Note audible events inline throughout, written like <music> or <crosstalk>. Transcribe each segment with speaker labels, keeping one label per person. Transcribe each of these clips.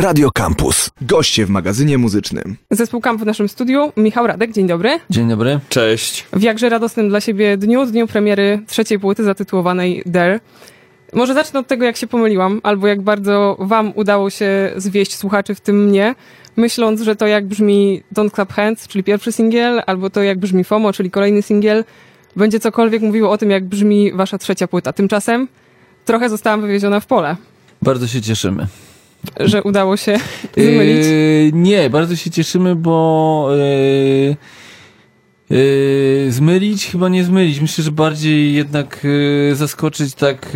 Speaker 1: Radio Campus. Goście w magazynie muzycznym.
Speaker 2: Zespół Camp w naszym studiu. Michał Radek, dzień dobry.
Speaker 3: Dzień dobry.
Speaker 4: Cześć.
Speaker 2: W jakże radosnym dla siebie dniu, dniu premiery trzeciej płyty zatytułowanej Dare. Może zacznę od tego, jak się pomyliłam, albo jak bardzo wam udało się zwieść słuchaczy, w tym mnie, myśląc, że to jak brzmi Don't Clap Hands, czyli pierwszy singiel, albo to jak brzmi FOMO, czyli kolejny singiel, będzie cokolwiek mówiło o tym, jak brzmi wasza trzecia płyta. Tymczasem trochę zostałam wywieziona w pole,
Speaker 3: Bardzo się cieszymy.
Speaker 2: Że udało się zmylić.
Speaker 3: Yy, nie, bardzo się cieszymy, bo yy, yy, zmylić chyba nie zmylić. Myślę, że bardziej jednak yy, zaskoczyć tak,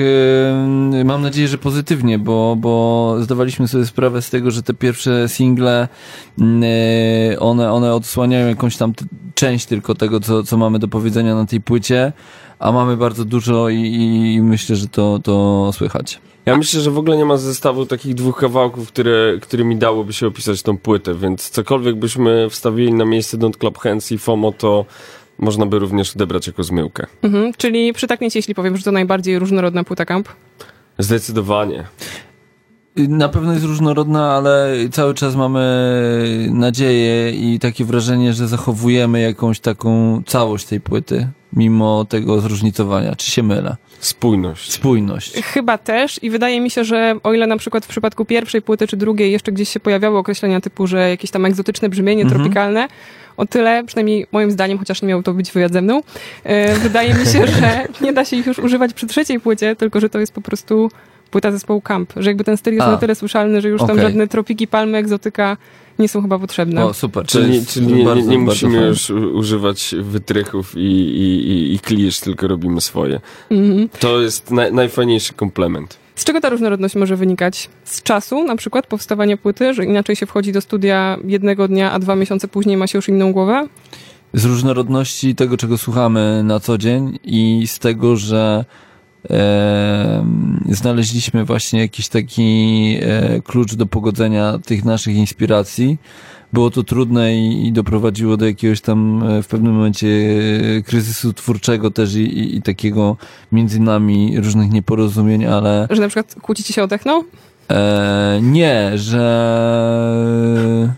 Speaker 3: yy, mam nadzieję, że pozytywnie, bo, bo zdawaliśmy sobie sprawę z tego, że te pierwsze single, yy, one, one odsłaniają jakąś tam część tylko tego, co, co mamy do powiedzenia na tej płycie, a mamy bardzo dużo i, i myślę, że to, to słychać.
Speaker 4: Ja myślę, że w ogóle nie ma zestawu takich dwóch kawałków, które, którymi dałoby się opisać tą płytę, więc cokolwiek byśmy wstawili na miejsce Don't Clap Hands i FOMO, to można by również odebrać jako zmyłkę.
Speaker 2: Mhm, czyli przytakniecie, jeśli powiem, że to najbardziej różnorodna płyta Camp.
Speaker 4: Zdecydowanie.
Speaker 3: Na pewno jest różnorodna, ale cały czas mamy nadzieję i takie wrażenie, że zachowujemy jakąś taką całość tej płyty, mimo tego zróżnicowania. Czy się mylę?
Speaker 4: Spójność.
Speaker 3: Spójność.
Speaker 2: Chyba też i wydaje mi się, że o ile na przykład w przypadku pierwszej płyty czy drugiej jeszcze gdzieś się pojawiały określenia typu, że jakieś tam egzotyczne brzmienie,
Speaker 3: Mhm.
Speaker 2: tropikalne, o tyle, przynajmniej moim zdaniem, chociaż nie miał to być wywiad ze mną, e, wydaje mi się, że nie da się ich już używać przy trzeciej płycie, tylko że to jest po prostu płyta zespołu Camp, że jakby ten styl jest
Speaker 3: A.
Speaker 2: na tyle słyszalny, że już tam
Speaker 3: Okej.
Speaker 2: żadne tropiki, palmy, egzotyka nie są chyba potrzebne.
Speaker 3: O, super.
Speaker 4: Czyli, czyli nie,
Speaker 3: bardzo,
Speaker 4: nie musimy już używać wytrychów i, i, i, i klisz, tylko robimy swoje.
Speaker 2: Mhm.
Speaker 4: To jest naj, najfajniejszy komplement.
Speaker 2: Z czego ta różnorodność może wynikać? Z czasu, na przykład powstawania płyty, że inaczej się wchodzi do studia jednego dnia, a dwa miesiące później ma się już inną głowę?
Speaker 3: z różnorodności tego, czego słuchamy na co dzień i z tego, że e, znaleźliśmy właśnie jakiś taki e, klucz do pogodzenia tych naszych inspiracji. Było to trudne i, i doprowadziło do jakiegoś tam e, w pewnym momencie e, kryzysu twórczego też i, i, i takiego między nami różnych nieporozumień, ale
Speaker 2: Że na przykład kłócicie się o techno?
Speaker 3: e, nie, że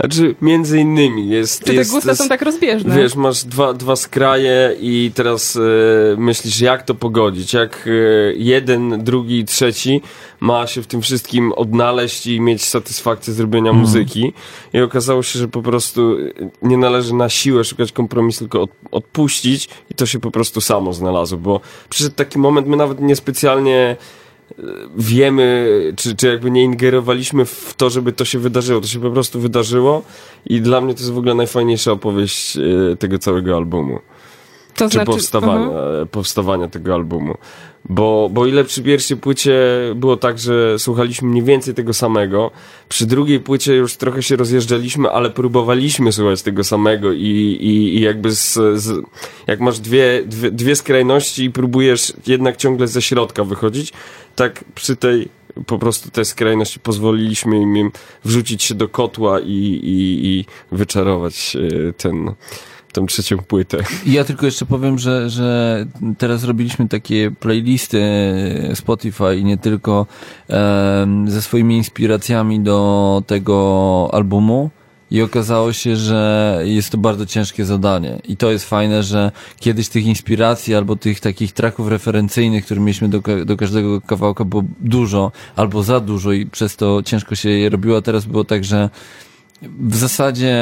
Speaker 4: Znaczy, między innymi jest...
Speaker 2: Czy te
Speaker 4: jest,
Speaker 2: gusta są tak rozbieżne?
Speaker 4: Wiesz, masz dwa, dwa skraje i teraz e, myślisz, jak to pogodzić, jak e, jeden, drugi, trzeci ma się w tym wszystkim odnaleźć i mieć satysfakcję z robienia
Speaker 3: Mm.
Speaker 4: muzyki. I okazało się, że po prostu nie należy na siłę szukać kompromisu, tylko od, odpuścić i to się po prostu samo znalazło, bo przyszedł taki moment, my nawet niespecjalnie e, wiemy, czy, czy jakby nie ingerowaliśmy w to, żeby to się wydarzyło. To się po prostu wydarzyło i dla mnie to jest w ogóle najfajniejsza opowieść e, tego całego albumu.
Speaker 2: To
Speaker 4: Czy powstawania,
Speaker 2: Mhm.
Speaker 4: powstawania tego albumu. Bo, bo ile przy pierwszej płycie było tak, że słuchaliśmy mniej więcej tego samego, przy drugiej płycie już trochę się rozjeżdżaliśmy, ale próbowaliśmy słuchać tego samego i, i, i jakby z, z, jak masz dwie, dwie, dwie skrajności i próbujesz jednak ciągle ze środka wychodzić, tak przy tej po prostu te skrajności pozwoliliśmy im wrzucić się do kotła i, i, i wyczarować e, ten, tę trzecią płytę.
Speaker 3: Ja tylko jeszcze powiem, że, że teraz robiliśmy takie playlisty Spotify i nie tylko ze swoimi inspiracjami do tego albumu. I okazało się, że jest to bardzo ciężkie zadanie. I to jest fajne, że kiedyś tych inspiracji albo tych takich traków referencyjnych, które mieliśmy do, do każdego kawałka było dużo albo za dużo i przez to ciężko się je robiło. Teraz było tak, że w zasadzie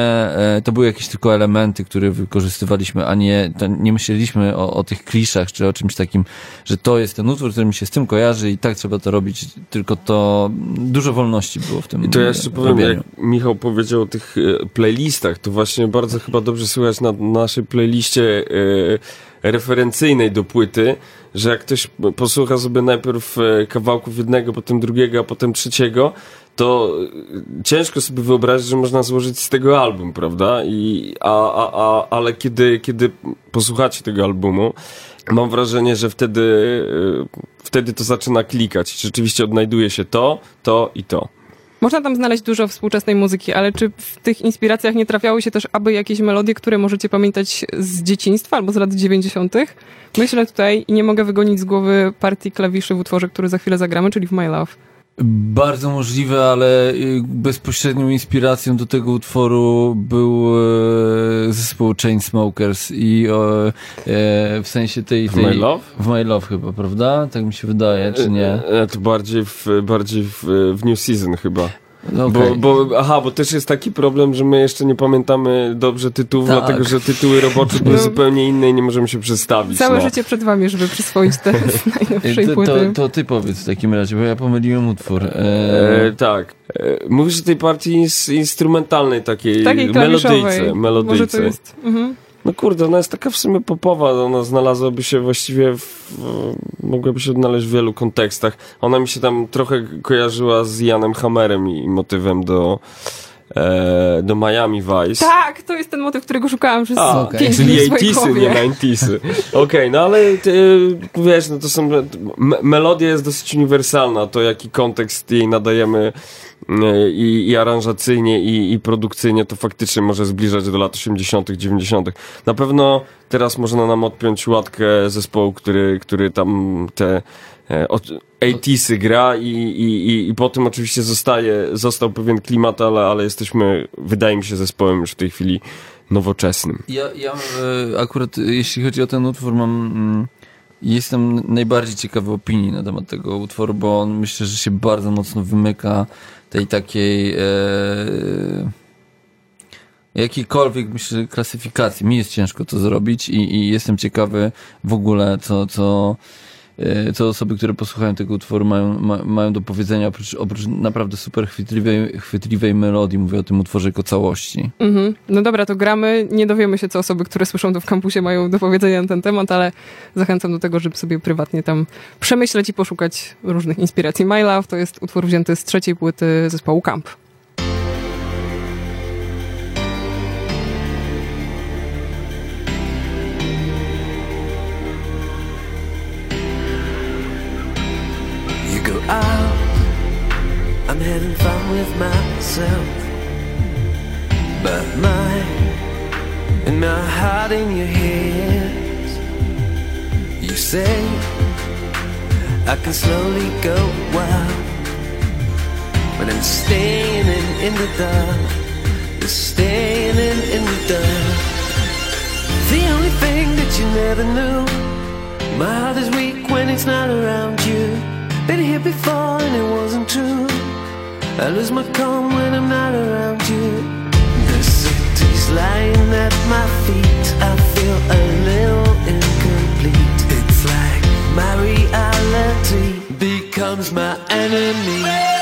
Speaker 3: e, to były jakieś tylko elementy, które wykorzystywaliśmy, a nie, to nie myśleliśmy o, o tych kliszach, czy o czymś takim, że to jest ten utwór, który mi się z tym kojarzy i tak trzeba to robić, tylko to dużo wolności było w tym
Speaker 4: I to ja jeszcze powiem,
Speaker 3: robieniu.
Speaker 4: jak Michał powiedział o tych e, playlistach, to właśnie bardzo chyba dobrze słychać na naszej playliście e, referencyjnej do płyty, że jak ktoś posłucha sobie najpierw kawałków jednego, potem drugiego, a potem trzeciego, to e, ciężko sobie wyobrazić, że można złożyć z tego album, prawda? I, a, a, a, ale kiedy, kiedy posłuchacie tego albumu, mam wrażenie, że wtedy, e, wtedy to zaczyna klikać. Rzeczywiście odnajduje się to, to i to.
Speaker 2: Można tam znaleźć dużo współczesnej muzyki, ale czy w tych inspiracjach nie trafiały się też aby jakieś melodie, które możecie pamiętać z dzieciństwa albo z lat 90.? Myślę tutaj i nie mogę wygonić z głowy partii klawiszy w utworze, który za chwilę zagramy, czyli w My Love.
Speaker 3: Bardzo możliwe, ale y, bezpośrednią inspiracją do tego utworu był e, zespół Chainsmokers i o, e, w sensie tej...
Speaker 4: W
Speaker 3: tej
Speaker 4: My Love?
Speaker 3: W My Love chyba, prawda? Tak mi się wydaje, czy nie?
Speaker 4: E, To bardziej w, bardziej w, w New Season chyba.
Speaker 3: No, okej.
Speaker 4: Bo, bo, aha, bo też jest taki problem, że my jeszcze nie pamiętamy dobrze tytułów,
Speaker 3: Tak.
Speaker 4: dlatego że tytuły robocze były
Speaker 2: No.
Speaker 4: zupełnie inne i nie możemy się przestawić.
Speaker 2: Całe
Speaker 4: no.
Speaker 2: życie przed wami, żeby przyswoić te <laughs> najnowszej
Speaker 3: to,
Speaker 2: płyty.
Speaker 3: to, to ty powiedz w takim razie, bo ja pomyliłem utwór.
Speaker 4: E,
Speaker 3: E,
Speaker 4: tak. E, mówisz o tej partii ins, instrumentalnej, takiej,
Speaker 2: Takiej
Speaker 4: melodyjce. melodyjce.
Speaker 2: Może to jest... Mhm.
Speaker 4: No kurde, ona jest taka w sumie popowa, ona znalazłaby się właściwie, w, mogłaby się odnaleźć w wielu kontekstach. Ona mi się tam trochę kojarzyła z Janem Hammerem i motywem do, e, do Miami Vice.
Speaker 2: Tak, to jest ten motyw, którego szukałam przez
Speaker 4: A,
Speaker 3: okej.
Speaker 2: pięć
Speaker 4: czyli
Speaker 2: dni w swojej
Speaker 4: 80sy,
Speaker 2: głowie.
Speaker 4: nie 90sy. <laughs> Okej, no ale ty, wiesz, no to są, me- melodia jest dosyć uniwersalna, to jaki kontekst jej nadajemy e, i, i aranżacyjnie, i, i produkcyjnie, to faktycznie może zbliżać do lat 80., 90. Na pewno teraz można nam odpiąć łatkę zespołu, który, który tam te e, 80sy gra i, i, i, i po tym oczywiście zostaje, został pewien klimat, ale, ale jesteśmy, wydaje mi się, zespołem już w tej chwili nowoczesnym.
Speaker 3: Ja, ja e, akurat e, jeśli chodzi o ten utwór mam mm, jestem najbardziej ciekawy opinii na temat tego utworu, bo on myślę, że się bardzo mocno wymyka tej takiej e, jakiejkolwiek myślę klasyfikacji. Mi jest ciężko to zrobić i, i jestem ciekawy w ogóle co, co co osoby, które posłuchają tego utworu mają, ma, mają do powiedzenia oprócz, oprócz naprawdę super chwytliwej, chwytliwej melodii, mówię o tym utworze jako całości.
Speaker 2: Mhm. No dobra, to gramy. Nie dowiemy się, co osoby, które słyszą to w kampusie mają do powiedzenia na ten temat, ale zachęcam do tego, żeby sobie prywatnie tam przemyśleć i poszukać różnych inspiracji. My Love to jest utwór wzięty z trzeciej płyty zespołu Camp.
Speaker 5: With myself. But my and my heart in your hands. You say I can slowly go wild, but I'm standing in the dark. Standing in the dark. The only thing that you never knew. My heart is weak when it's not around you. Been here before and it wasn't true. I lose my calm when I'm not around you. The city's lying at my feet. I feel a little incomplete. It's like my reality becomes my enemy.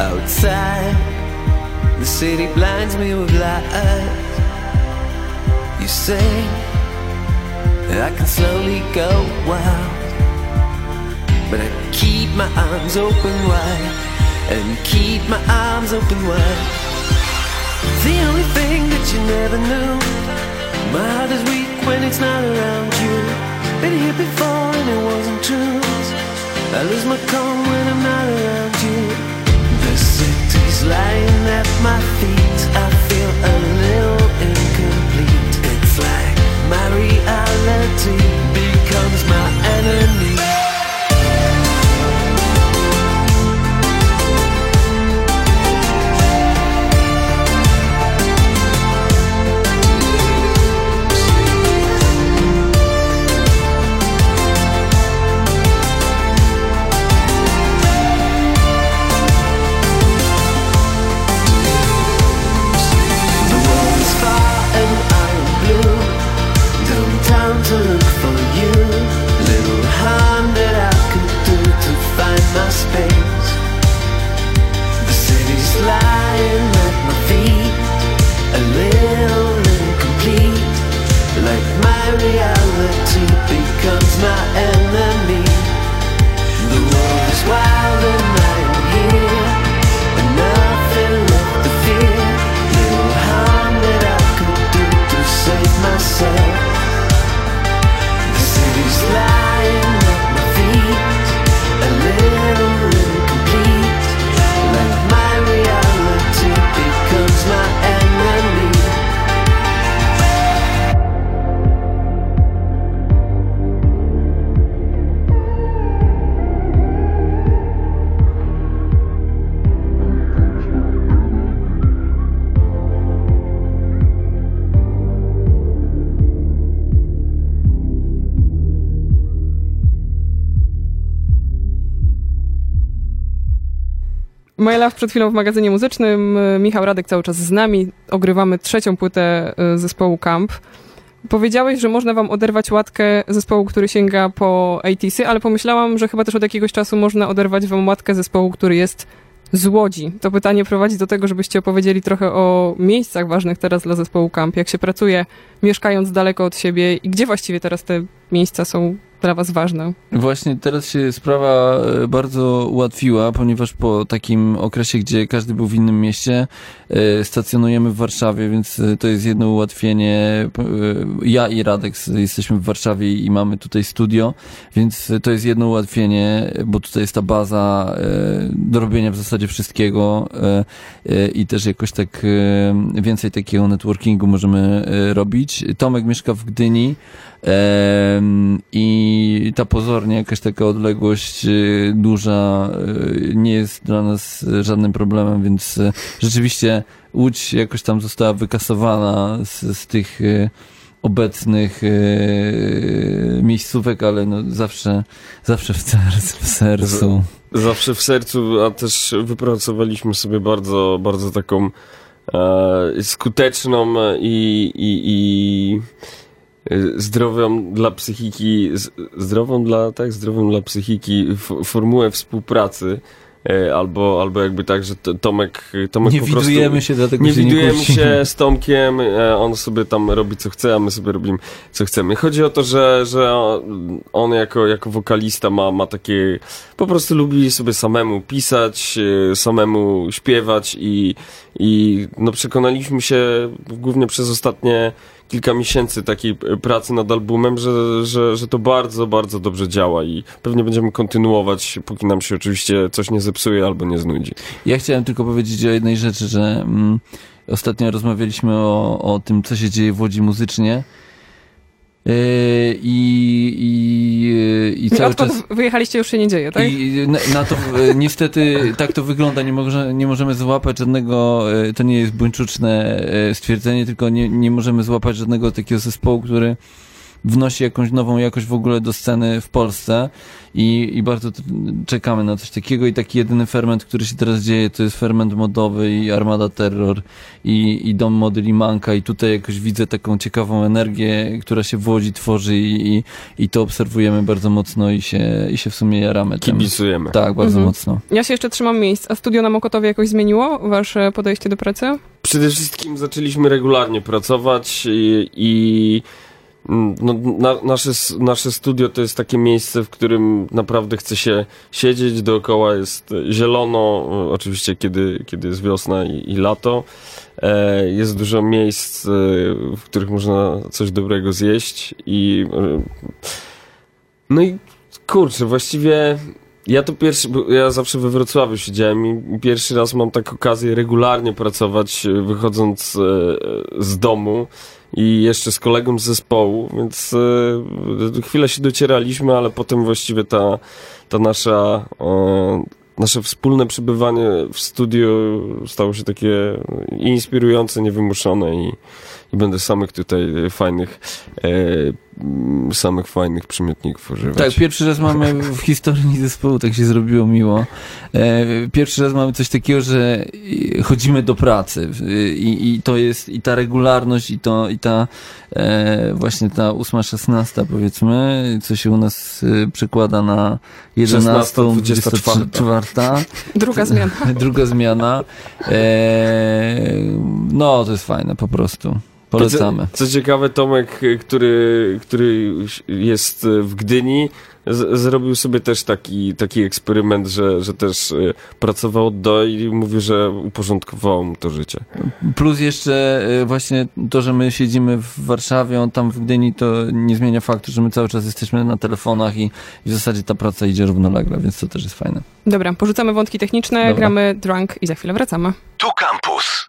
Speaker 5: Outside, the city blinds me with lights. You say that I can slowly go wild, but I keep my arms open wide and keep my arms open wide. The only thing that you never knew. My heart is weak when it's not around you. Been here before and it wasn't true. I lose my calm when I'm not around you. The city's lying at my feet. I feel a little incomplete. It's like my reality becomes my enemy.
Speaker 2: feel incomplete, like my reality. Love przed chwilą w magazynie muzycznym. Michał Radek cały czas z nami. Ogrywamy trzecią płytę y, zespołu Camp. Powiedziałeś, że można wam oderwać łatkę zespołu, który sięga po 80 ale pomyślałam, że chyba też od jakiegoś czasu można oderwać wam łatkę zespołu, który jest z Łodzi. To pytanie prowadzi do tego, żebyście opowiedzieli trochę o miejscach ważnych teraz dla zespołu Camp. Jak się pracuje, mieszkając daleko od siebie i gdzie właściwie teraz te miejsca są dla was ważne?
Speaker 3: Właśnie teraz się sprawa e, bardzo ułatwiła, ponieważ po takim okresie, gdzie każdy był w innym mieście, e, stacjonujemy w Warszawie, więc e, to jest jedno ułatwienie. Ja i Radek jesteśmy w Warszawie i mamy tutaj studio, więc to jest jedno ułatwienie, bo tutaj jest ta baza do robienia w zasadzie wszystkiego i też jakoś tak więcej takiego networkingu możemy robić. Tomek mieszka w Gdyni, i ta pozornie jakaś taka odległość y, duża y, nie jest dla nas żadnym problemem, więc y, rzeczywiście Łódź jakoś tam została wykasowana z, z tych obecnych miejscówek, ale no zawsze, zawsze w, sercu, w sercu.
Speaker 4: Zawsze w sercu, a też wypracowaliśmy sobie bardzo, bardzo taką e, skuteczną i, i, i Y, zdrowią dla psychiki, zdrową dla, tak, zdrową dla psychiki formułę współpracy, y, albo, albo jakby tak, że Tomek, Tomek
Speaker 3: nie
Speaker 4: po
Speaker 3: widujemy
Speaker 4: prostu,
Speaker 3: się, dlatego
Speaker 4: nie
Speaker 3: się
Speaker 4: widujemy
Speaker 3: nie
Speaker 4: się z Tomkiem, y, on sobie tam robi co chce, a my sobie robimy co chcemy. Chodzi o to, że, że on jako, jako wokalista ma, ma takie, po prostu lubi sobie samemu pisać, samemu śpiewać i, i no przekonaliśmy się głównie przez ostatnie kilka miesięcy takiej pracy nad albumem, że, że, że to bardzo, bardzo dobrze działa i pewnie będziemy kontynuować, póki nam się oczywiście coś nie zepsuje albo nie znudzi.
Speaker 3: Ja chciałem tylko powiedzieć o jednej rzeczy, że mm, ostatnio rozmawialiśmy o, o tym, co się dzieje w Łodzi muzycznie I, i, i cały czas...
Speaker 2: wyjechaliście już się nie dzieje, tak?
Speaker 3: I na, na to e, niestety tak to wygląda, nie, może, nie możemy złapać żadnego, to nie jest buńczuczne stwierdzenie, tylko nie, nie możemy złapać żadnego takiego zespołu, który wnosi jakąś nową jakość w ogóle do sceny w Polsce i, i bardzo czekamy na coś takiego i taki jedyny ferment, który się teraz dzieje, to jest ferment modowy i Armada Terror i, i Dom Mody Limanka i tutaj jakoś widzę taką ciekawą energię, która się w Łodzi tworzy i, i, i to obserwujemy bardzo mocno i się, i się w sumie jaramy.
Speaker 4: Kibicujemy.
Speaker 3: Tak, bardzo mhm. mocno.
Speaker 2: Ja się jeszcze trzymam miejsc. A studio na Mokotowie jakoś zmieniło wasze podejście do pracy?
Speaker 4: Przede wszystkim zaczęliśmy regularnie pracować i, i no, na, nasze, nasze studio to jest takie miejsce, w którym naprawdę chce się siedzieć, dookoła jest zielono, oczywiście kiedy, kiedy jest wiosna i, i lato. E, jest dużo miejsc, e, w których można coś dobrego zjeść i e, no i kurczę, właściwie ja to pierwszy, ja zawsze we Wrocławiu siedziałem i pierwszy raz mam tak okazję regularnie pracować, wychodząc z domu i jeszcze z kolegą z zespołu, więc e, chwilę się docieraliśmy, ale potem właściwie ta, ta nasza, e, nasze wspólne przebywanie w studiu stało się takie inspirujące, niewymuszone i, i będę samych tutaj fajnych e, samych fajnych przymiotników używać.
Speaker 3: Tak, pierwszy raz mamy w historii <laughs> zespołu, tak się zrobiło miło. E, pierwszy raz mamy coś takiego, że chodzimy do pracy i, i to jest i ta regularność i to i ta e, właśnie ta ósma, szesnasta powiedzmy, co się u nas e, przekłada na 11, 24. <laughs>
Speaker 2: Druga zmiana. <laughs>
Speaker 3: Druga zmiana. no, to jest fajne po prostu. Polecamy.
Speaker 4: Co, co ciekawe, Tomek, który, który jest w Gdyni, z, zrobił sobie też taki, taki eksperyment, że, że też y, pracował do i mówi, że uporządkowało mu to życie.
Speaker 3: Plus jeszcze y, właśnie to, że my siedzimy w Warszawie, on tam w Gdyni, to nie zmienia faktu, że my cały czas jesteśmy na telefonach i w zasadzie ta praca idzie równolegle, więc to też jest fajne.
Speaker 2: Dobra, porzucamy wątki techniczne, Dobra. gramy Drunk i za chwilę wracamy. Tu Campus.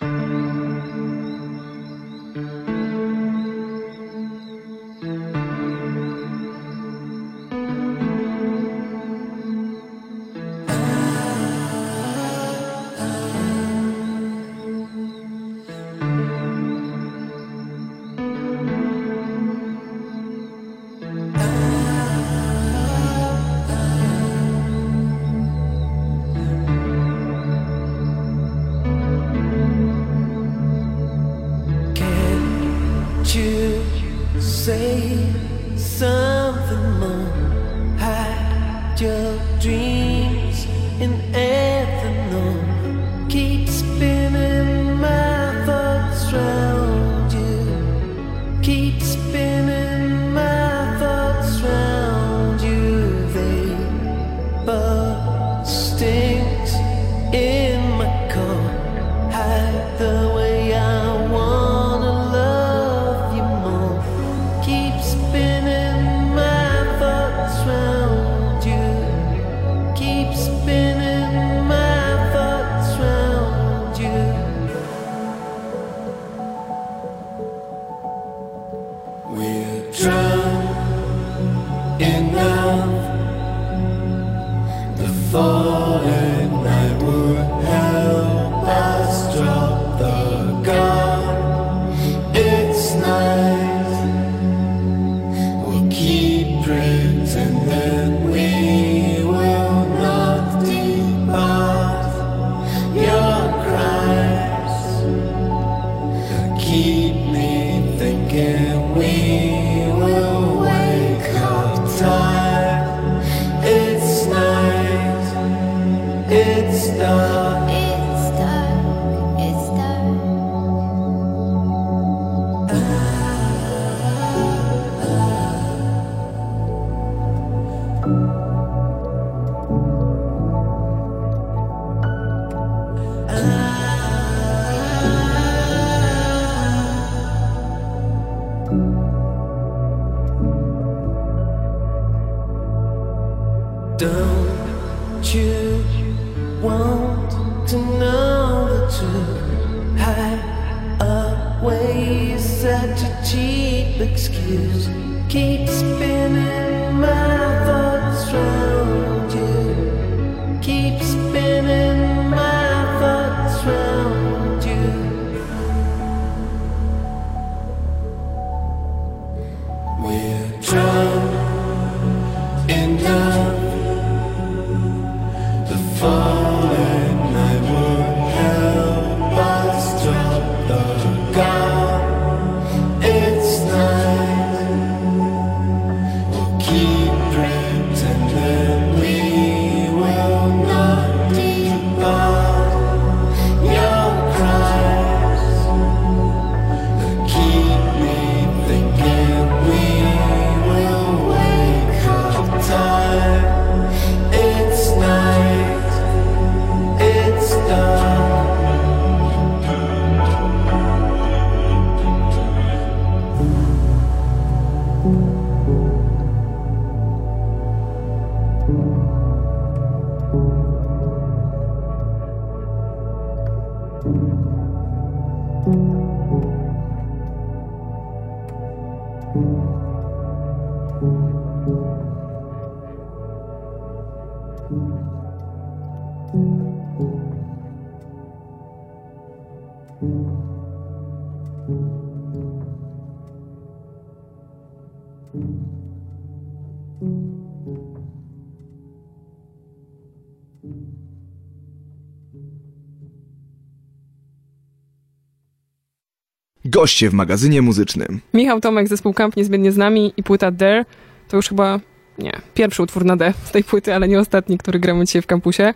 Speaker 1: Goście w magazynie muzycznym.
Speaker 2: Michał Tomek, zespół Camp niezmiennie z nami i płyta Dare. To już chyba, nie, pierwszy utwór na D z tej płyty, ale nie ostatni, który gramy dzisiaj w kampusie.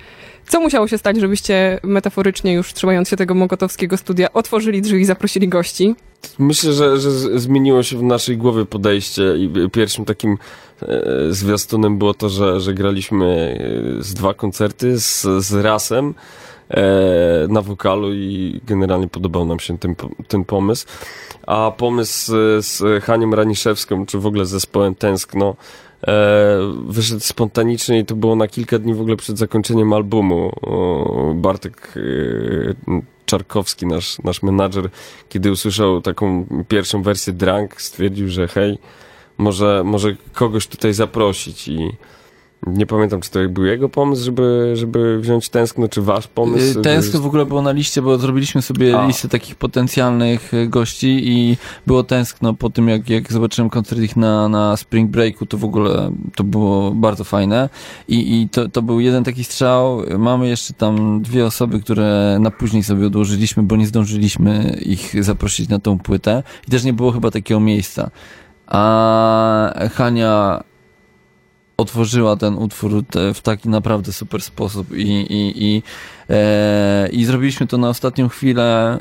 Speaker 2: Co musiało się stać, żebyście metaforycznie już trzymając się tego mokotowskiego studia otworzyli drzwi i zaprosili gości?
Speaker 4: Myślę, że, że zmieniło się w naszej głowie podejście i pierwszym takim e, zwiastunem było to, że, że graliśmy e, z dwa koncerty z, z Rasem na wokalu i generalnie podobał nam się ten, ten pomysł. A pomysł z, Hanią Raniszewską, czy w ogóle z zespołem Tęskno, e, wyszedł spontanicznie i to było na kilka dni w ogóle przed zakończeniem albumu. Bartek e, Czarkowski, nasz, nasz menadżer, kiedy usłyszał taką pierwszą wersję Drunk, stwierdził, że hej, może, może kogoś tutaj zaprosić i Nie pamiętam, czy to był jego pomysł, żeby, żeby wziąć tęskno, czy wasz pomysł?
Speaker 3: Y, Tęskno w ogóle było na liście, bo zrobiliśmy sobie
Speaker 4: A.
Speaker 3: listę takich potencjalnych y, gości i było tęskno po tym, jak, jak zobaczyłem koncert ich na, na Spring Breaku, to w ogóle to było bardzo fajne i, i to, to był jeden taki strzał. Mamy jeszcze tam dwie osoby, które na później sobie odłożyliśmy, bo nie zdążyliśmy ich zaprosić na tą płytę i też nie było chyba takiego miejsca. A Hania otworzyła ten utwór w taki naprawdę super sposób i, i, i, e, i zrobiliśmy to na ostatnią chwilę,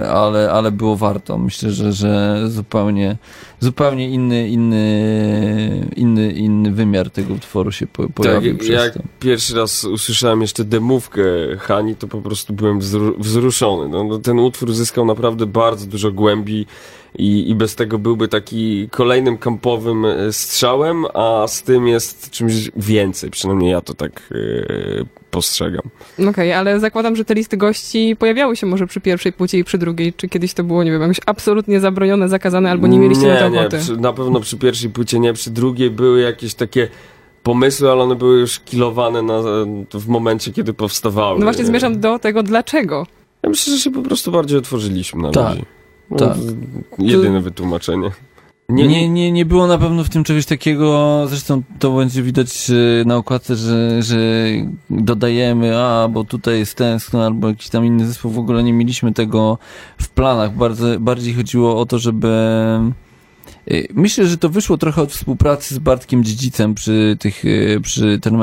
Speaker 3: e, ale, ale było warto. Myślę, że, że zupełnie, zupełnie inny, inny, inny, inny wymiar tego utworu się po, pojawił
Speaker 4: Tak,
Speaker 3: przez
Speaker 4: jak
Speaker 3: to.
Speaker 4: pierwszy raz usłyszałem jeszcze demówkę Hani, to po prostu byłem wzru- wzruszony. No, no, ten utwór zyskał naprawdę bardzo dużo głębi i, i bez tego byłby taki kolejnym kampowym e, strzałem, a z tym jest czymś więcej. Przynajmniej ja to tak e, postrzegam.
Speaker 2: Okej, ale zakładam, że te listy gości pojawiały się może przy pierwszej płcie i przy drugiej. Czy kiedyś to było, nie wiem, jakoś absolutnie zabronione, zakazane, albo nie mieliście
Speaker 4: nie,
Speaker 2: na to
Speaker 4: nie,
Speaker 2: ochoty?
Speaker 4: przy, na pewno przy pierwszej płycie nie, przy drugiej były jakieś takie pomysły, ale one były już kilowane na, w momencie, kiedy powstawały.
Speaker 2: No właśnie zmierzam do tego, dlaczego.
Speaker 4: Ja myślę, że się po prostu bardziej otworzyliśmy na
Speaker 3: Tak,
Speaker 4: ludzi. No,
Speaker 3: tak.
Speaker 4: Jedyne wytłumaczenie.
Speaker 3: Nie, nie, nie, nie było na pewno w tym czegoś takiego, zresztą to będzie widać e, na okładce, że, że dodajemy, a bo tutaj jest tęskno, albo jakiś tam inny zespół, w ogóle nie mieliśmy tego w planach. Bardzo, bardziej chodziło o to, żeby... e, Myślę, że to wyszło trochę od współpracy z Bartkiem Dziedzicem przy tych, e, przy Turn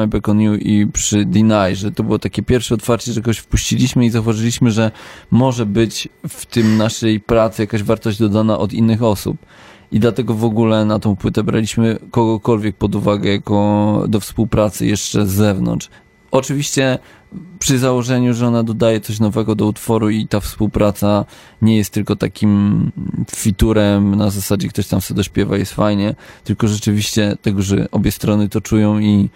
Speaker 3: i przy Deny, że to było takie pierwsze otwarcie, że kogoś wpuściliśmy i zauważyliśmy, że może być w tym naszej pracy jakaś wartość dodana od innych osób. I dlatego w ogóle na tą płytę braliśmy kogokolwiek pod uwagę jako do współpracy jeszcze z zewnątrz. Oczywiście przy założeniu, że ona dodaje coś nowego do utworu i ta współpraca nie jest tylko takim fiturem na zasadzie ktoś tam sobie dośpiewa jest fajnie, tylko rzeczywiście tego, że obie strony to czują i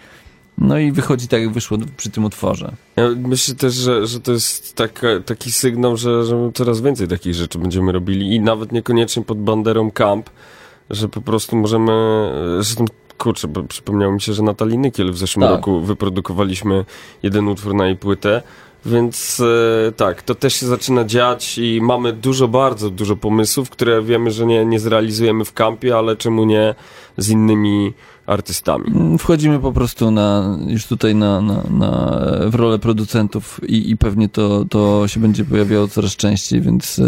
Speaker 3: no i wychodzi tak jak wyszło przy tym utworze.
Speaker 4: Ja myślę też, że, że to jest taka, taki sygnał, że, że coraz więcej takich rzeczy będziemy robili i nawet niekoniecznie pod banderą camp, że po prostu możemy, zresztą kurczę, bo przypomniało mi się, że Natalii Nykiel w zeszłym
Speaker 3: Tak.
Speaker 4: roku wyprodukowaliśmy jeden utwór na jej płytę, więc e, tak, to też się zaczyna dziać i mamy dużo, bardzo dużo pomysłów, które wiemy, że nie, nie zrealizujemy w kampie, ale czemu nie z innymi artystami.
Speaker 3: Mm, Wchodzimy po prostu na, już tutaj na, na, na, w rolę producentów i, i pewnie to, to się będzie pojawiało coraz częściej, więc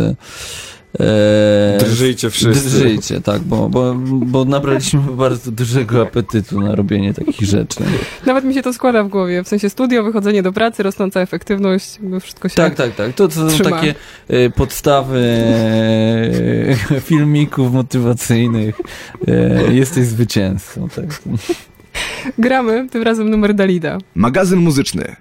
Speaker 3: e,
Speaker 4: Drżyjcie wszyscy.
Speaker 3: Drżyjcie, tak, bo, bo, bo nabraliśmy <laughs> bardzo dużego apetytu na robienie takich rzeczy.
Speaker 2: Nawet mi się to składa w głowie. W sensie studio, wychodzenie do pracy, rosnąca efektywność, wszystko się...
Speaker 3: Tak, tak, tak. To, to są
Speaker 2: Trzyma.
Speaker 3: takie e, podstawy e, <laughs> filmików motywacyjnych. E, jesteś zwycięzcą, tak.
Speaker 2: Gramy, tym razem numer Dalida.
Speaker 1: Magazyn muzyczny.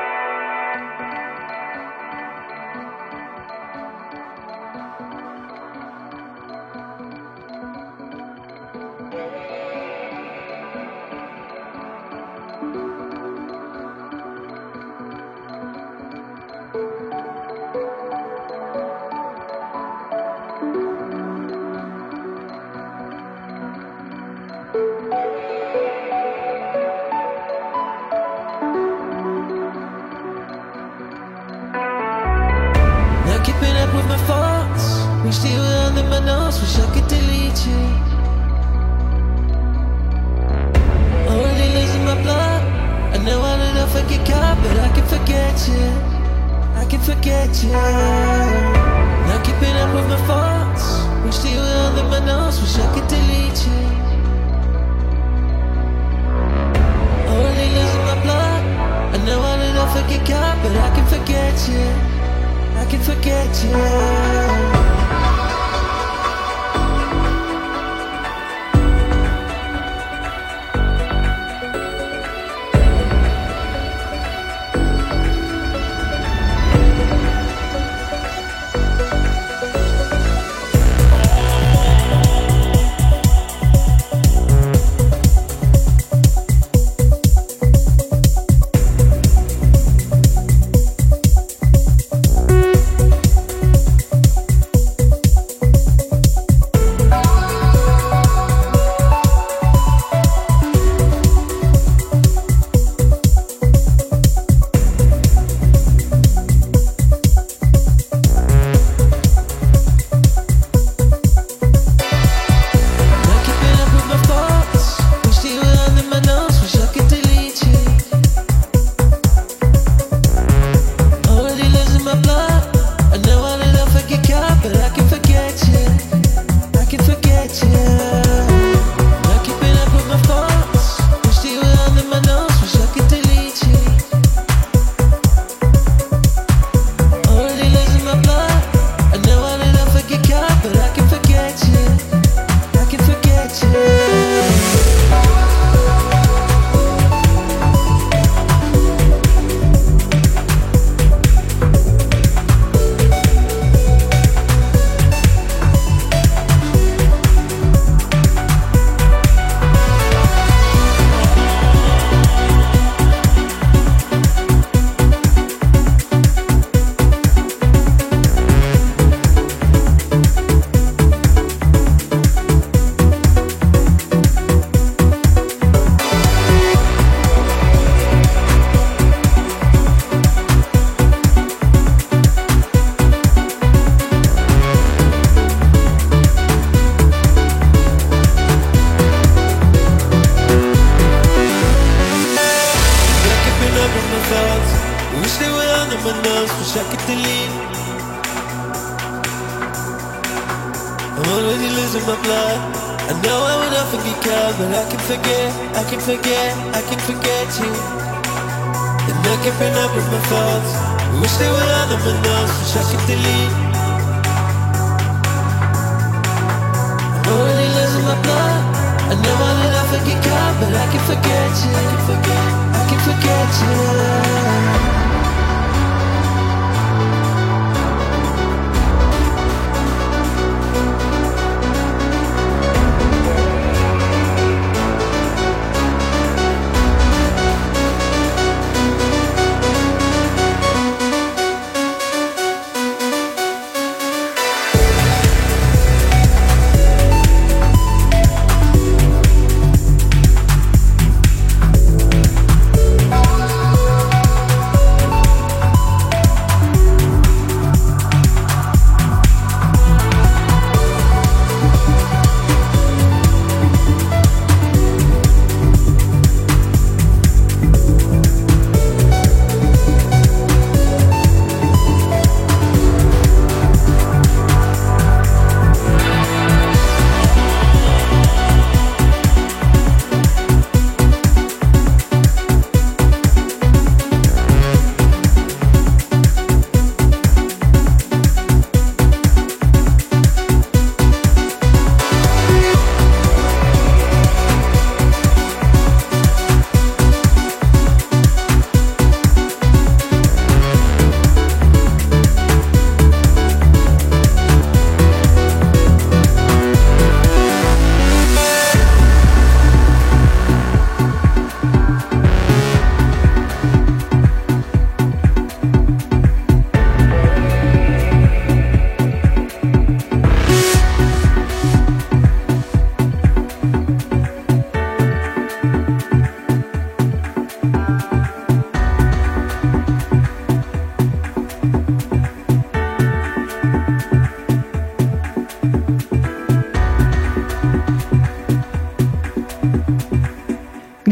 Speaker 5: My blood. I know I will not forget God, but I can forget, I can forget, I can forget you. And I can bring up with my thoughts. Wish they were on them enough, wish I could delete. I'm already losing my blood. I know I will not forget God, but I can forget you. I can forget, I can forget you.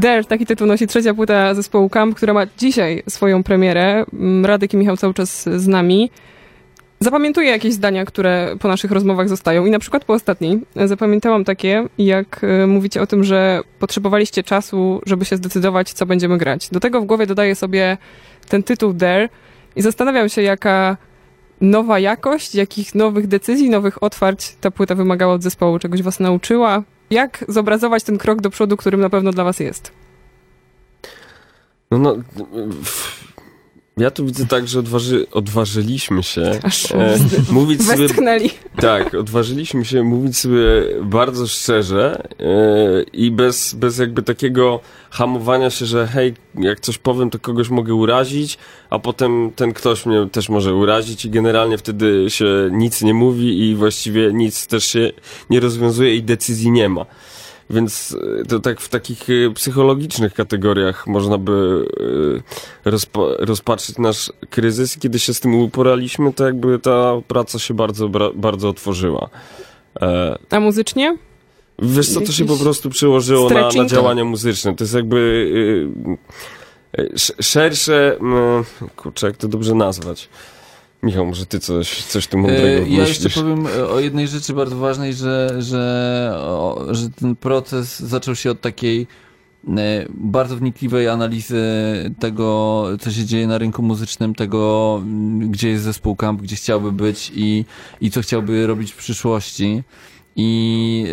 Speaker 2: Dare, taki tytuł nosi trzecia płyta zespołu Camp, która ma dzisiaj swoją premierę. Mm, Radek i Michał cały czas z nami. Zapamiętuję jakieś zdania, które po naszych rozmowach zostają i na przykład po ostatniej zapamiętałam takie, jak y, mówicie o tym, że potrzebowaliście czasu, żeby się zdecydować, co będziemy grać. Do tego w głowie dodaję sobie ten tytuł Dare i zastanawiam się, jaka nowa jakość, jakich nowych decyzji, nowych otwarć ta płyta wymagała od zespołu, czegoś was nauczyła. Jak zobrazować ten krok do przodu, którym na pewno dla was jest?
Speaker 4: No, no, w- ja tu widzę tak, że odważy, odważyliśmy się
Speaker 2: Aż
Speaker 4: e, mówić sobie. Tak, odważyliśmy się mówić sobie bardzo szczerze e, i bez, bez jakby takiego hamowania się, że hej, jak coś powiem, to kogoś mogę urazić, a potem ten ktoś mnie też może urazić i generalnie wtedy się nic nie mówi i właściwie nic też się nie rozwiązuje i decyzji nie ma. Więc e, to tak w takich e, psychologicznych kategoriach można by e, rozpa- rozpatrzyć nasz kryzys. I Kiedy się z tym uporaliśmy, to jakby ta praca się bardzo, bardzo otworzyła.
Speaker 2: A muzycznie?
Speaker 4: Wiesz co, to się po prostu przełożyło na, na działania muzyczne. To jest jakby sz- szersze, kurczę, jak to dobrze nazwać. Michał, może ty coś, coś tu mądrego
Speaker 3: E, Ja jeszcze powiem o jednej rzeczy bardzo ważnej, że, że, o, że ten proces zaczął się od takiej e, bardzo wnikliwej analizy tego, co się dzieje na rynku muzycznym, tego, m, gdzie jest zespół Camp, gdzie chciałby być i, i co chciałby robić w przyszłości. I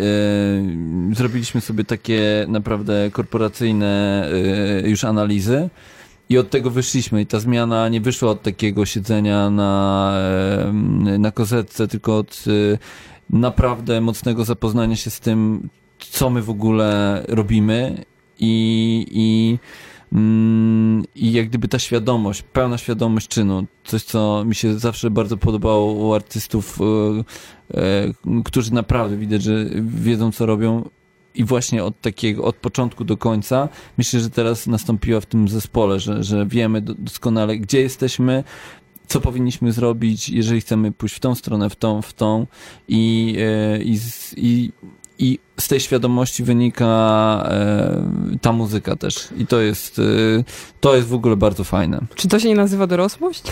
Speaker 3: e, zrobiliśmy sobie takie naprawdę korporacyjne e, już analizy. I od tego wyszliśmy. I ta zmiana nie wyszła od takiego siedzenia na, na kozetce, tylko od y, naprawdę mocnego zapoznania się z tym, co my w ogóle robimy. I, i, mm, i jak gdyby ta świadomość, pełna świadomość czynu, coś co mi się zawsze bardzo podobało u artystów, y, y, którzy naprawdę widać, że wiedzą co robią i właśnie od takiego, od początku do końca, myślę, że teraz nastąpiła w tym zespole, że, że wiemy do- doskonale, gdzie jesteśmy, co powinniśmy zrobić, jeżeli chcemy pójść w tą stronę, w tą, w tą i, e, i, z- i, i z tej świadomości wynika e, ta muzyka też. I to jest, e, to jest w ogóle bardzo fajne.
Speaker 2: Czy to się nie nazywa dorosłość?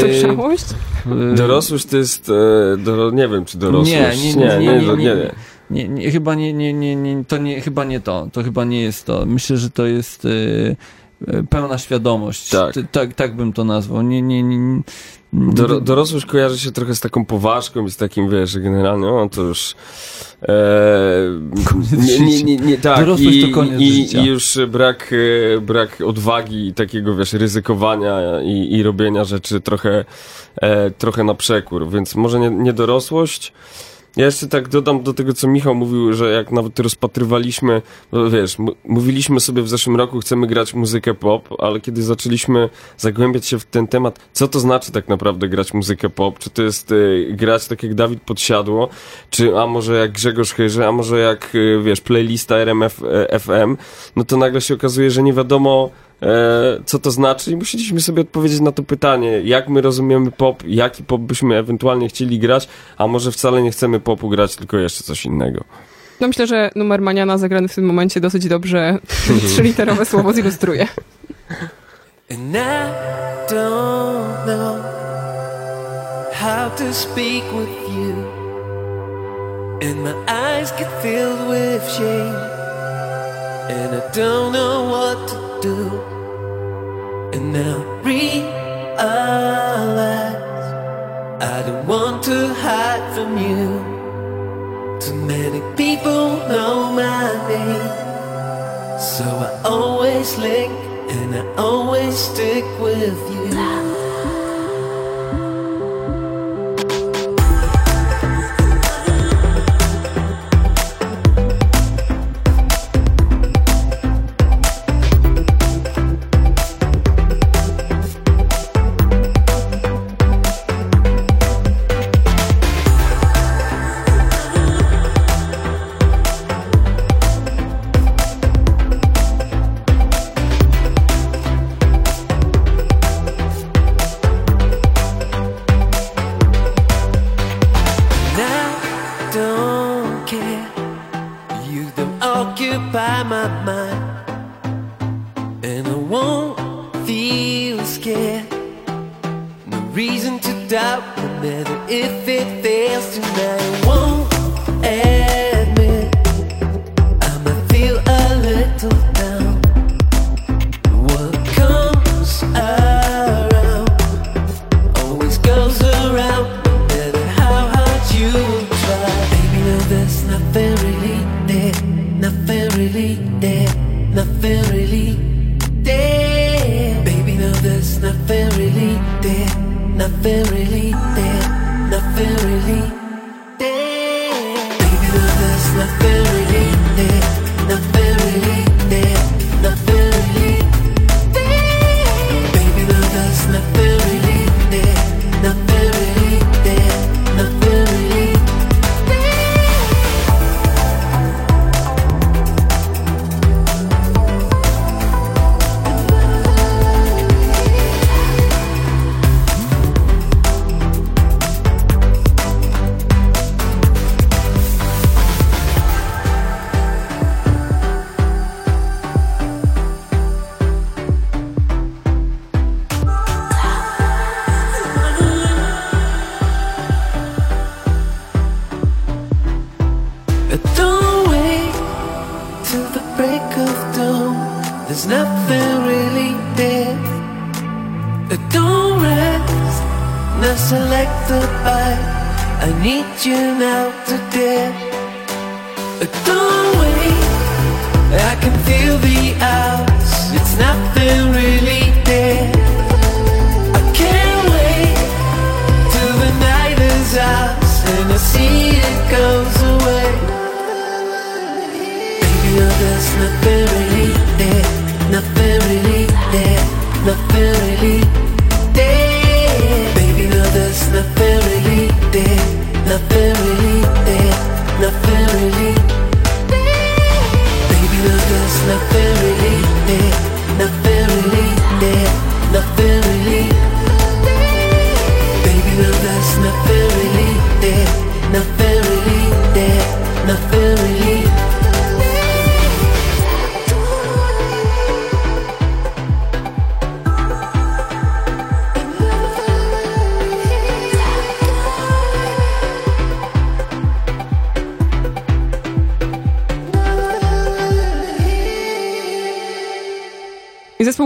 Speaker 2: Dojrzałość?
Speaker 4: Dorosłość to jest, nie wiem czy dorosłość.
Speaker 3: Nie, nie, nie, nie, nie, nie, chyba nie, nie, nie, nie, to nie, chyba nie to. To chyba nie jest to. Myślę, że to jest e, e, pełna świadomość.
Speaker 4: Tak.
Speaker 3: T- tak, tak bym to nazwał. Nie, nie, nie.
Speaker 4: Doro, dorosłość kojarzy się trochę z taką poważką i z takim, wiesz, generalnie, o, to już... E,
Speaker 3: Koniec
Speaker 4: nie, nie, nie, tak,
Speaker 3: Dorosłość
Speaker 4: i,
Speaker 3: to koniec
Speaker 4: i,
Speaker 3: życia.
Speaker 4: i już brak, e, brak odwagi i takiego, wiesz, ryzykowania i, i robienia rzeczy trochę, e, trochę na przekór, więc może nie, nie dorosłość, ja jeszcze tak dodam do tego, co Michał mówił, że jak nawet rozpatrywaliśmy, no wiesz, mówiliśmy sobie w zeszłym roku, chcemy grać muzykę pop, ale kiedy zaczęliśmy zagłębiać się w ten temat, co to znaczy tak naprawdę grać muzykę pop? Czy to jest y, grać tak jak Dawid Podsiadło, czy a może jak Grzegorz Chyże, a może jak, y, wiesz, playlista RMF e, FM, no to nagle się okazuje, że nie wiadomo, co to znaczy i musieliśmy sobie odpowiedzieć na to pytanie, jak my rozumiemy pop, jaki pop byśmy ewentualnie chcieli grać, a może wcale nie chcemy popu grać, tylko jeszcze coś innego.
Speaker 2: No myślę, że numer Maniana zagrany w tym momencie dosyć dobrze <laughs> trzyliterowe słowo zilustruje.
Speaker 5: And I don't know how to speak with you. And my eyes get filled with shame. And I don't know what to do. And now realize I don't want to hide from you. Too many people know my name. So I always link and I always stick with you.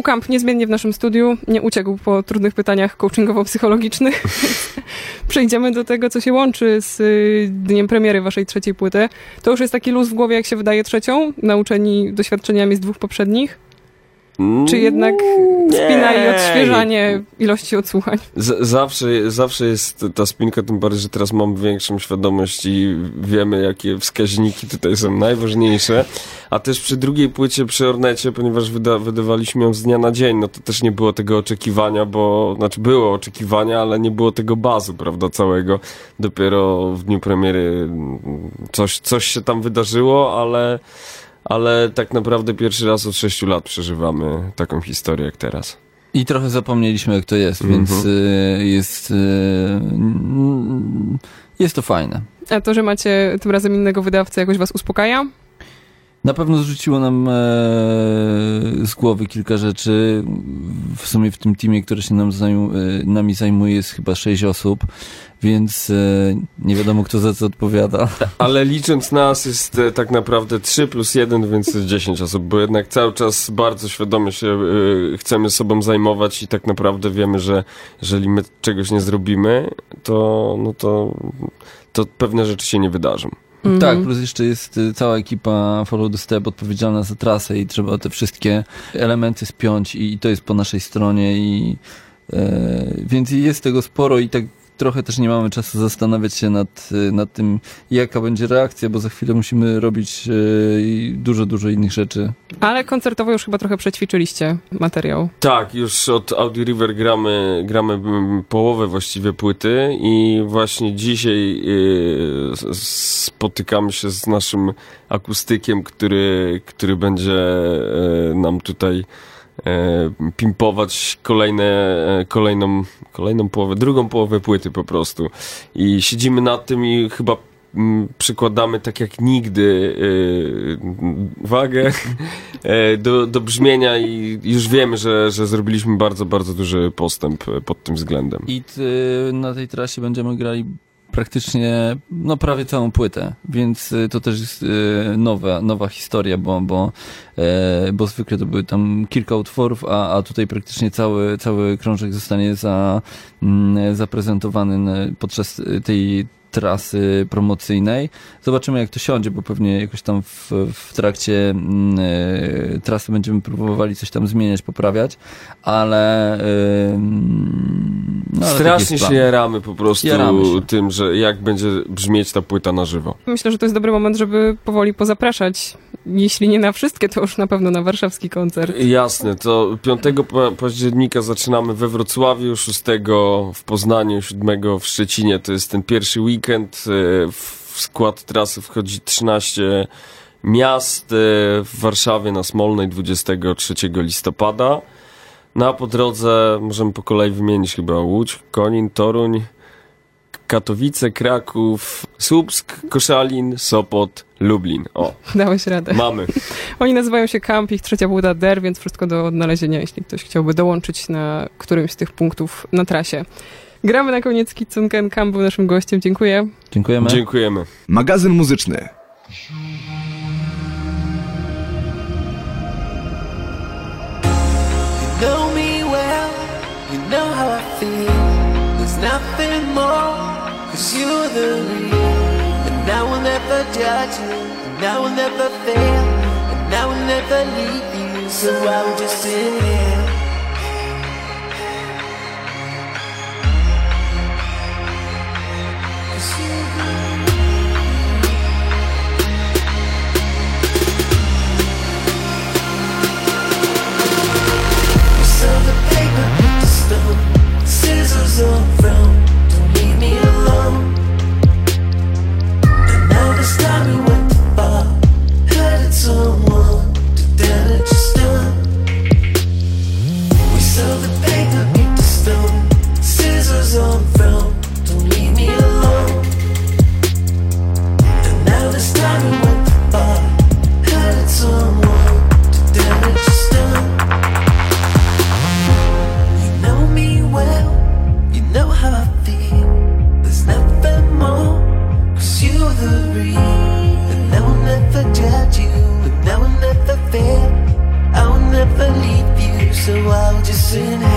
Speaker 2: Camp niezmiennie w naszym studiu nie uciekł po trudnych pytaniach coachingowo-psychologicznych. <laughs> Przejdziemy do tego, co się łączy z y, dniem premiery waszej trzeciej płyty. To już jest taki luz w głowie, jak się wydaje trzecią, nauczeni doświadczeniami z dwóch poprzednich? Czy jednak spina i odświeżanie ilości odsłuchań?
Speaker 4: Z zawsze, zawsze jest ta spinka, tym bardziej, że teraz mam większą świadomość i wiemy, jakie wskaźniki tutaj są najważniejsze. A też przy drugiej płycie, przy Ornecie, ponieważ wyda wydawaliśmy ją z dnia na dzień, no to też nie było tego oczekiwania, bo, znaczy było oczekiwania, ale nie było tego bazu, prawda, całego. Dopiero w dniu premiery coś, coś się tam wydarzyło, ale ale tak naprawdę pierwszy raz od 6 lat przeżywamy taką historię jak teraz.
Speaker 3: I trochę zapomnieliśmy, jak to jest,
Speaker 4: Mhm.
Speaker 3: więc y, jest, y, mm, jest to fajne.
Speaker 2: A to, że macie tym razem innego wydawcę, jakoś was uspokaja?
Speaker 3: Na pewno zrzuciło nam e, z głowy kilka rzeczy. W sumie w tym teamie, który się nam zajmu, e, nami zajmuje, jest chyba sześć osób, więc e, nie wiadomo, kto za co odpowiada.
Speaker 4: Ale licząc nas jest e, tak naprawdę 3 plus 1, więc jest 10 osób, bo jednak cały czas bardzo świadomie się e, chcemy sobą zajmować i tak naprawdę wiemy, że jeżeli my czegoś nie zrobimy, to, no to, to pewne rzeczy się nie wydarzą.
Speaker 2: Mhm.
Speaker 3: Tak, plus jeszcze jest y, cała ekipa Follow the Step odpowiedzialna za trasę i trzeba te wszystkie elementy spiąć i, i to jest po naszej stronie i e, więc jest tego sporo i tak trochę też nie mamy czasu zastanawiać się nad, y, nad tym, jaka będzie reakcja, bo za chwilę musimy robić i dużo, dużo innych rzeczy.
Speaker 2: Ale koncertowo już chyba trochę przećwiczyliście materiał.
Speaker 4: Tak, już od Audi River gramy, gramy połowę właściwie płyty i właśnie dzisiaj y, spotykamy się z naszym akustykiem, który, który będzie nam tutaj pimpować kolejne, e, kolejną, kolejną połowę, drugą połowę płyty po prostu. I siedzimy nad tym i chyba mm, przykładamy tak jak nigdy e, wagę <laughs> e, do, do brzmienia i już wiemy, że, że zrobiliśmy bardzo, bardzo duży postęp e, pod tym względem.
Speaker 3: I ty, na tej trasie będziemy grali praktycznie, no prawie całą płytę, więc y, to też jest y, nowa, nowa historia, bo, bo, e, bo zwykle to były tam kilka utworów, a, a tutaj praktycznie cały, cały krążek zostanie za, mm, zaprezentowany podczas tej trasy promocyjnej. Zobaczymy jak to siądzie, bo pewnie jakoś tam w, w trakcie e, trasy będziemy próbowali coś tam zmieniać, poprawiać, ale, mm, no, ale
Speaker 4: Strasznie się jaramy po prostu
Speaker 3: Jaramy się.
Speaker 4: tym, że jak będzie brzmieć ta płyta na żywo.
Speaker 2: Myślę, że to jest dobry moment, żeby powoli pozapraszać. Jeśli nie na wszystkie, to już na pewno na warszawski koncert.
Speaker 4: Jasne, to 5 pa- października zaczynamy we Wrocławiu, 6 w Poznaniu, 7 w Szczecinie. To jest ten pierwszy weekend. e, W w skład trasy wchodzi 13 miast. e, W Warszawie na Smolnej 23 listopada. No a po drodze możemy po kolei wymienić chyba Łódź, Konin, Toruń, Katowice, Kraków, Słupsk, Koszalin, Sopot, Lublin. O,
Speaker 2: Dałeś radę.
Speaker 4: mamy. <laughs>
Speaker 2: Oni nazywają się Camp, ich trzecia płyta Der, więc wszystko do odnalezienia, jeśli ktoś chciałby dołączyć na którymś z tych punktów na trasie. Gramy na koniec Kitsunken. Camp był naszym gościem. Dziękuję.
Speaker 3: Dziękujemy.
Speaker 1: Dziękujemy. Magazyn muzyczny.
Speaker 5: You know me well, you know how I feel. There's nothing more, cause you're the real. And I will never judge you, and I will never fail, and I will never leave you. So I will just sit here. Cause you're the So dancing